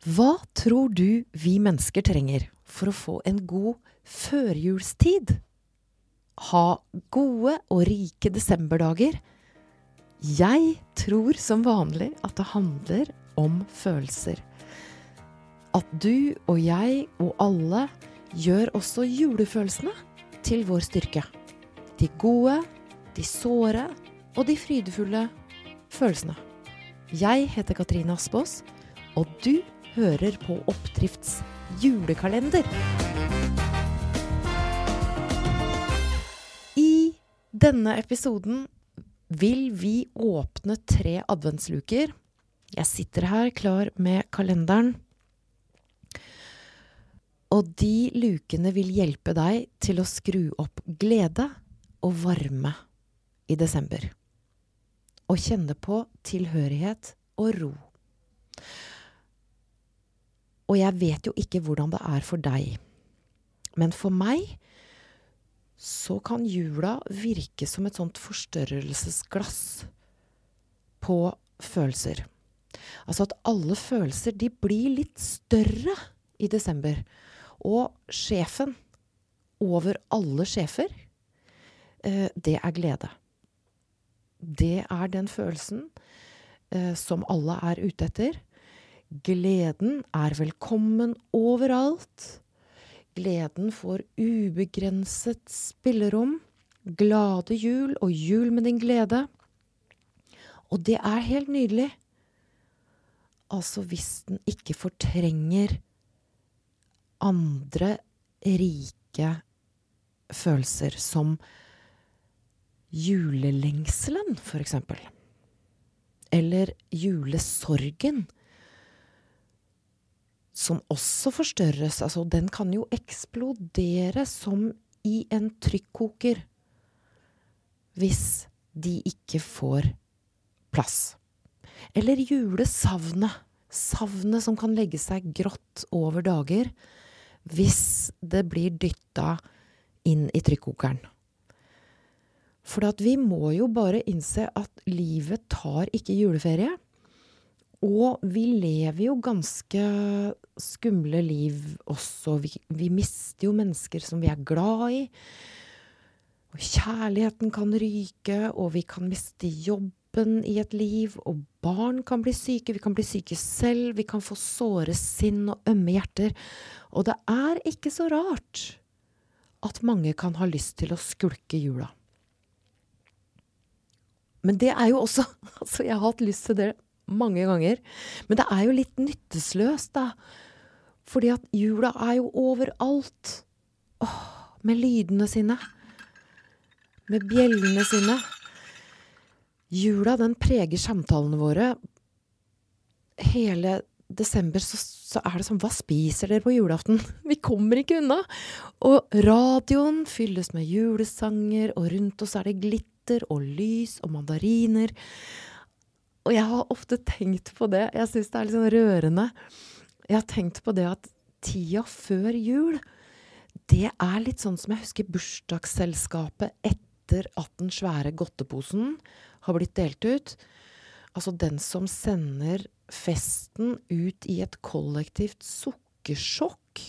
Hva tror du vi mennesker trenger for å få en god førjulstid? Ha gode og rike desemberdager? Jeg tror som vanlig at det handler om følelser. At du og jeg og alle gjør også julefølelsene til vår styrke. De gode, de såre og de frydefulle følelsene. Jeg heter Katrine Aspaas, og du hører på Oppdrifts julekalender. I denne episoden vil vi åpne tre adventsluker. Jeg sitter her klar med kalenderen. Og de lukene vil hjelpe deg til å skru opp glede og varme i desember. Og kjenne på tilhørighet og ro. Og jeg vet jo ikke hvordan det er for deg, men for meg så kan jula virke som et sånt forstørrelsesglass på følelser. Altså at alle følelser, de blir litt større i desember. Og sjefen over alle sjefer, eh, det er glede. Det er den følelsen eh, som alle er ute etter. Gleden er velkommen overalt. Gleden får ubegrenset spillerom. Glade jul og jul med din glede. Og det er helt nydelig. Altså hvis den ikke fortrenger andre rike følelser, som julelengselen, for eksempel. Eller julesorgen som også forstørres. Altså, den kan jo eksplodere som i en trykkoker hvis de ikke får plass. Eller julesavnet. Savnet som kan legge seg grått over dager hvis det blir dytta inn i trykkokeren. For vi må jo bare innse at livet tar ikke juleferie. Og vi lever jo ganske skumle liv også. Vi, vi, mister jo mennesker som vi er glad i. Og kjærligheten kan ryke, og vi kan miste jobben i et liv. Og barn kan bli syke, vi kan bli syke selv. Vi kan få såre sinn og ømme hjerter. Og det er ikke så rart at mange kan ha lyst til å skulke jula. Men det er jo også Altså, jeg har hatt lyst til det mange ganger. Men det er jo litt nyttesløst, da. Fordi at jula er jo overalt. Åh, med lydene sine. Med bjellene sine. Jula, den preger samtalene våre. Hele desember så, så, er det sånn Hva spiser dere på julaften? Vi kommer ikke unna! Og radioen fylles med julesanger, og rundt oss er det glitter og lys og mandariner. Og jeg har ofte tenkt på det. Jeg syns det er litt sånn rørende. Jeg har tenkt på det at tida før jul, det er litt sånn som jeg husker bursdagsselskapet etter at den svære godteposen har blitt delt ut. Altså den som sender festen ut i et kollektivt sukkersjokk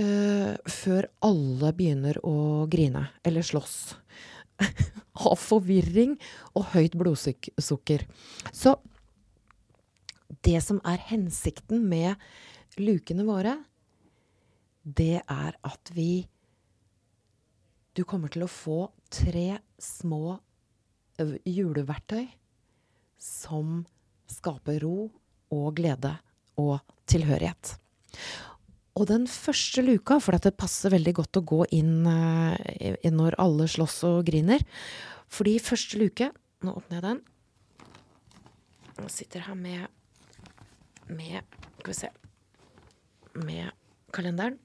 uh, før alle begynner å grine eller slåss. av forvirring og høyt blodsukker. Så det som er hensikten med lukene våre, det er at vi Du kommer til å få tre små juleverktøy som skaper ro og glede og tilhørighet. Og den første luka, for det passer veldig godt å gå inn, uh, når alle slåss og griner Fordi første luke Nå åpner jeg den. Jeg sitter her med med Skal vi se Med kalenderen.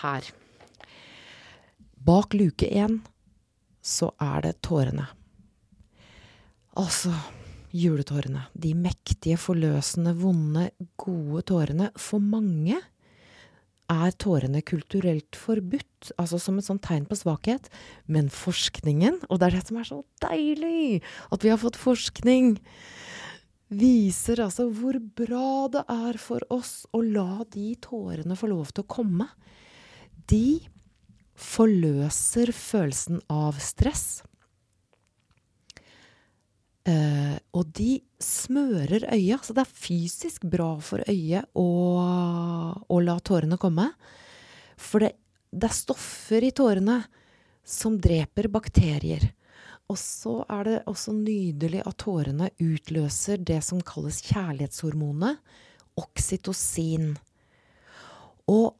Her. Bak luke én så er det tårene. Altså juletårene. De mektige, forløsende, vonde, gode tårene. For mange er tårene kulturelt forbudt, altså som et sånt tegn på svakhet. Men forskningen, og det er det som er så deilig, at vi har fått forskning, viser altså hvor bra det er for oss å la de tårene få lov til å komme. De forløser følelsen av stress. Uh, og de smører øya, så det er fysisk bra for øyet å, å la tårene komme. For det, det, er stoffer i tårene som dreper bakterier. Og så er det også nydelig at tårene utløser det som kalles kjærlighetshormonet, oksytocin. Og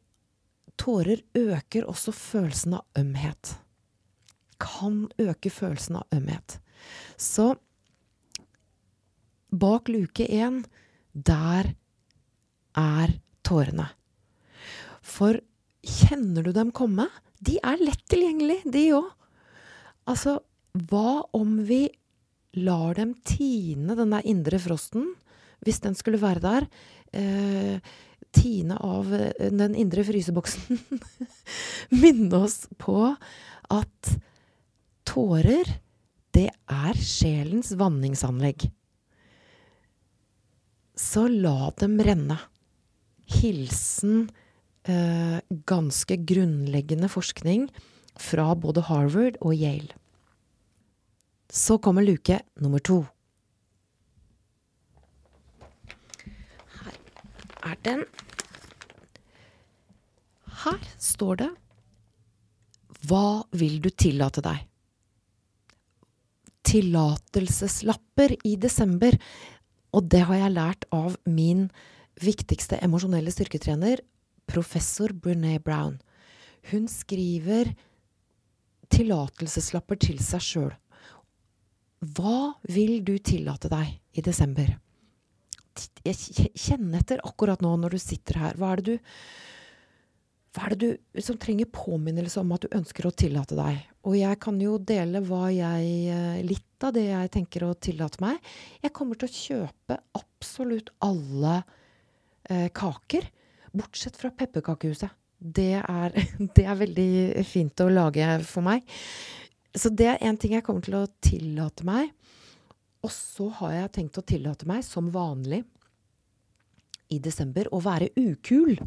tårer øker også følelsen av ømhet. Kan øke følelsen av ømhet. Så bak luke én, der er tårene. For kjenner du dem komme? De er lett tilgjengelig, de òg. Altså, hva om vi lar dem tine den der indre frosten, hvis den skulle være der? Eh, tine av eh, den indre fryseboksen. Minne oss på at tårer, det er sjelens vanningsanlegg så la dem renne. Hilsen eh, ganske grunnleggende forskning fra både Harvard og Yale. Så kommer luke nummer to. Her er den. Her står det Hva vil du tillate deg? Tillatelseslapper i desember og det har jeg lært av min viktigste emosjonelle styrketrener, professor Brené Brown. Hun skriver tillatelseslapper til seg sjøl. Hva vil du tillate deg i desember? Kjenn etter akkurat nå når du sitter her. Hva er det du er det du som trenger påminnelse om at du ønsker å tillate deg? Og jeg kan jo dele hva jeg, eh, litt av det jeg tenker å tillate meg. Jeg kommer til å kjøpe absolutt alle eh, kaker, bortsett fra pepperkakehuset. Det er, det er veldig fint å lage for meg. Så det er én ting jeg kommer til å tillate meg. Og så har jeg tenkt å tillate meg, som vanlig i desember, å være ukul.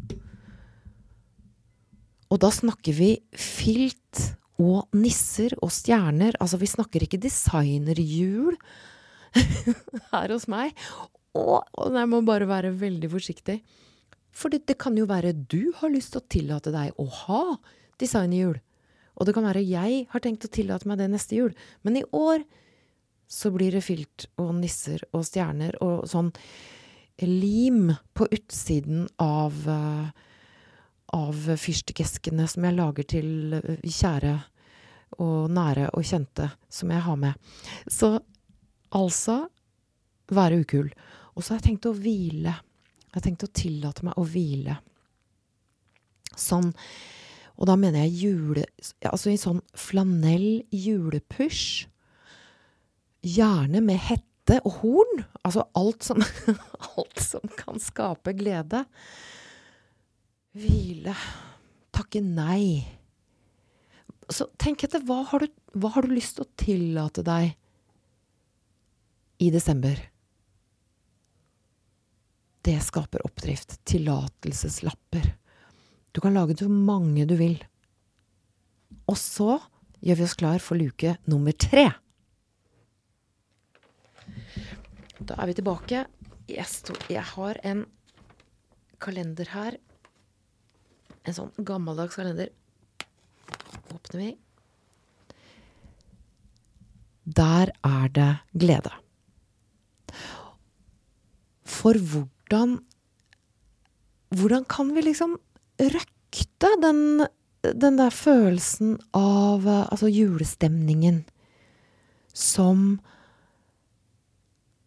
Og da snakker vi filt og nisser og stjerner. Altså, vi snakker ikke designerhjul her hos meg. Og, og jeg må bare være veldig forsiktig. For det, det, kan jo være du har lyst til å tillate deg å ha designerhjul. Og det kan være jeg har tenkt å tillate meg det neste jul. Men i år så blir det filt og nisser og stjerner og sånn lim på utsiden av uh, av fyrstikkeskene som jeg lager til eh, kjære og nære og kjente som jeg har med. Så altså være ukul. Og så har jeg tenkt å hvile. Jeg har tenkt å tillate meg å hvile. Sånn Og da mener jeg jule... Altså i sånn flanell julepysj. Gjerne med hette og horn. Altså alt som, alt som kan skape glede. Hvile. Takke nei. Så tenk etter. Hva har, du, hva har du lyst til å tillate deg i desember? Det skaper oppdrift. Tillatelseslapper. Du kan lage så mange du vil. Og så gjør vi oss klar for luke nummer tre. Da er vi tilbake. Jeg, jeg har en kalender her en sånn gammeldags kalender. Åpner vi. Der er det glede. For hvordan Hvordan kan vi liksom røkte den, den der følelsen av Altså julestemningen som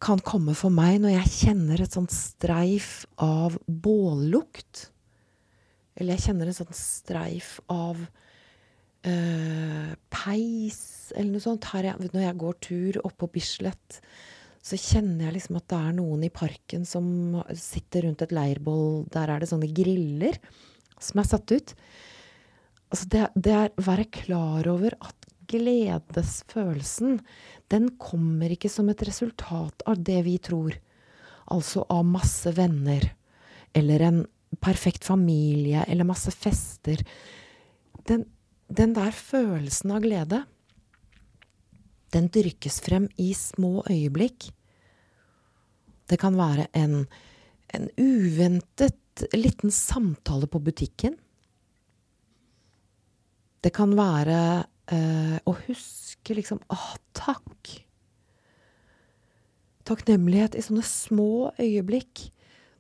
kan komme for meg når jeg kjenner et sånt streif av bållukt? Eller jeg kjenner en sånn streif av øh, peis eller noe sånt. Jeg, når jeg går tur oppå Bislett, så kjenner jeg liksom at det er noen i parken som sitter rundt et leirbål. Der er det sånne griller som er satt ut. Altså det, det er å være klar over at gledesfølelsen, den kommer ikke som et resultat av det vi tror. altså av masse venner, eller en perfekt familie, eller masse fester. Den, den der følelsen av glede, den dyrkes frem i små øyeblikk. Det kan være en, en uventet liten samtale på butikken. Det kan være eh, å huske liksom Å, takk! Takknemlighet i sånne små øyeblikk.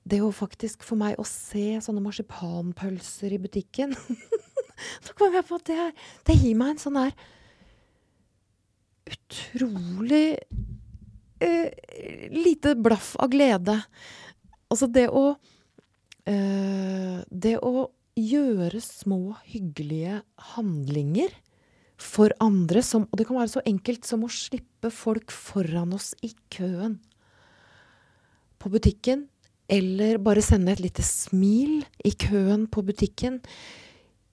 Det å faktisk for meg å se sånne marsipanpølser i butikken Så kom jeg på at det, det gir meg en sånn der utrolig uh, lite blaff av glede. Altså det å uh, Det å gjøre små, hyggelige handlinger for andre som Og det kan være så enkelt som å slippe folk foran oss i køen på butikken. Eller bare sende et lite smil i køen på butikken.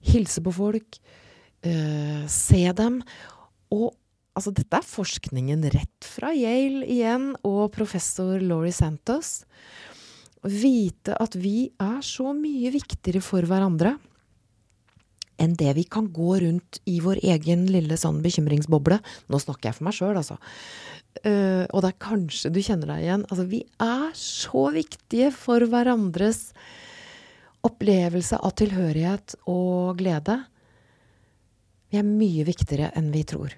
Hilse på folk. Uh, se dem. Og Altså, dette er forskningen rett fra Yale igjen, og professor Laurie Santos. Vite at vi er så mye viktigere for hverandre enn det vi kan gå rundt i vår egen lille sånn bekymringsboble. Nå snakker jeg for meg sjøl, altså. Uh, og det er kanskje du kjenner deg igjen. Altså, vi er så viktige for hverandres opplevelse av tilhørighet og glede. Vi er mye viktigere enn vi tror.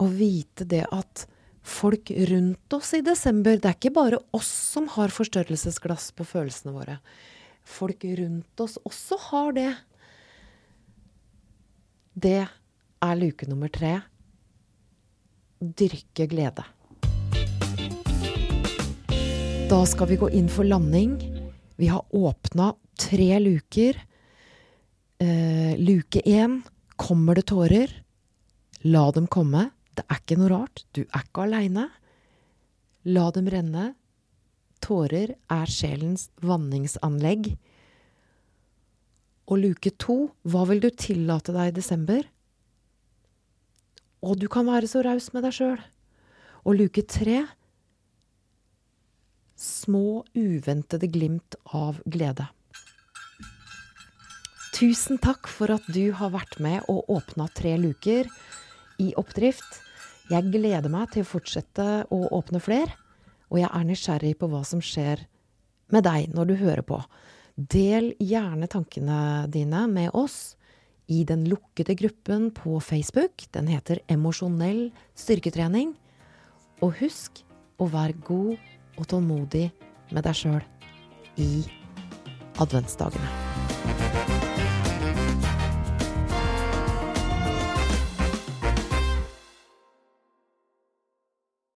Å vite det at folk rundt oss i desember Det er ikke bare oss som har forstørrelsesglass på følelsene våre. Folk rundt oss også har det. Det er luke nummer tre. Dyrke glede. Da skal vi gå inn for landing. Vi har åpna tre luker. Eh, luke én kommer det tårer. La dem komme. Det er ikke noe rart. Du er ikke aleine. La dem renne. Tårer er sjelens vanningsanlegg. Og luke to, hva vil du tillate deg i desember? Og du kan være så raus med deg sjøl. Og luke tre, små, uventede glimt av glede. Tusen takk for at du har vært med og åpna tre luker i oppdrift. Jeg gleder meg til å fortsette å åpne flere, og jeg er nysgjerrig på hva som skjer med deg når du hører på. Del gjerne tankene dine med oss i den lukkede gruppen på Facebook. Den heter Emosjonell styrketrening. Og husk å være god og tålmodig med deg sjøl i adventsdagene.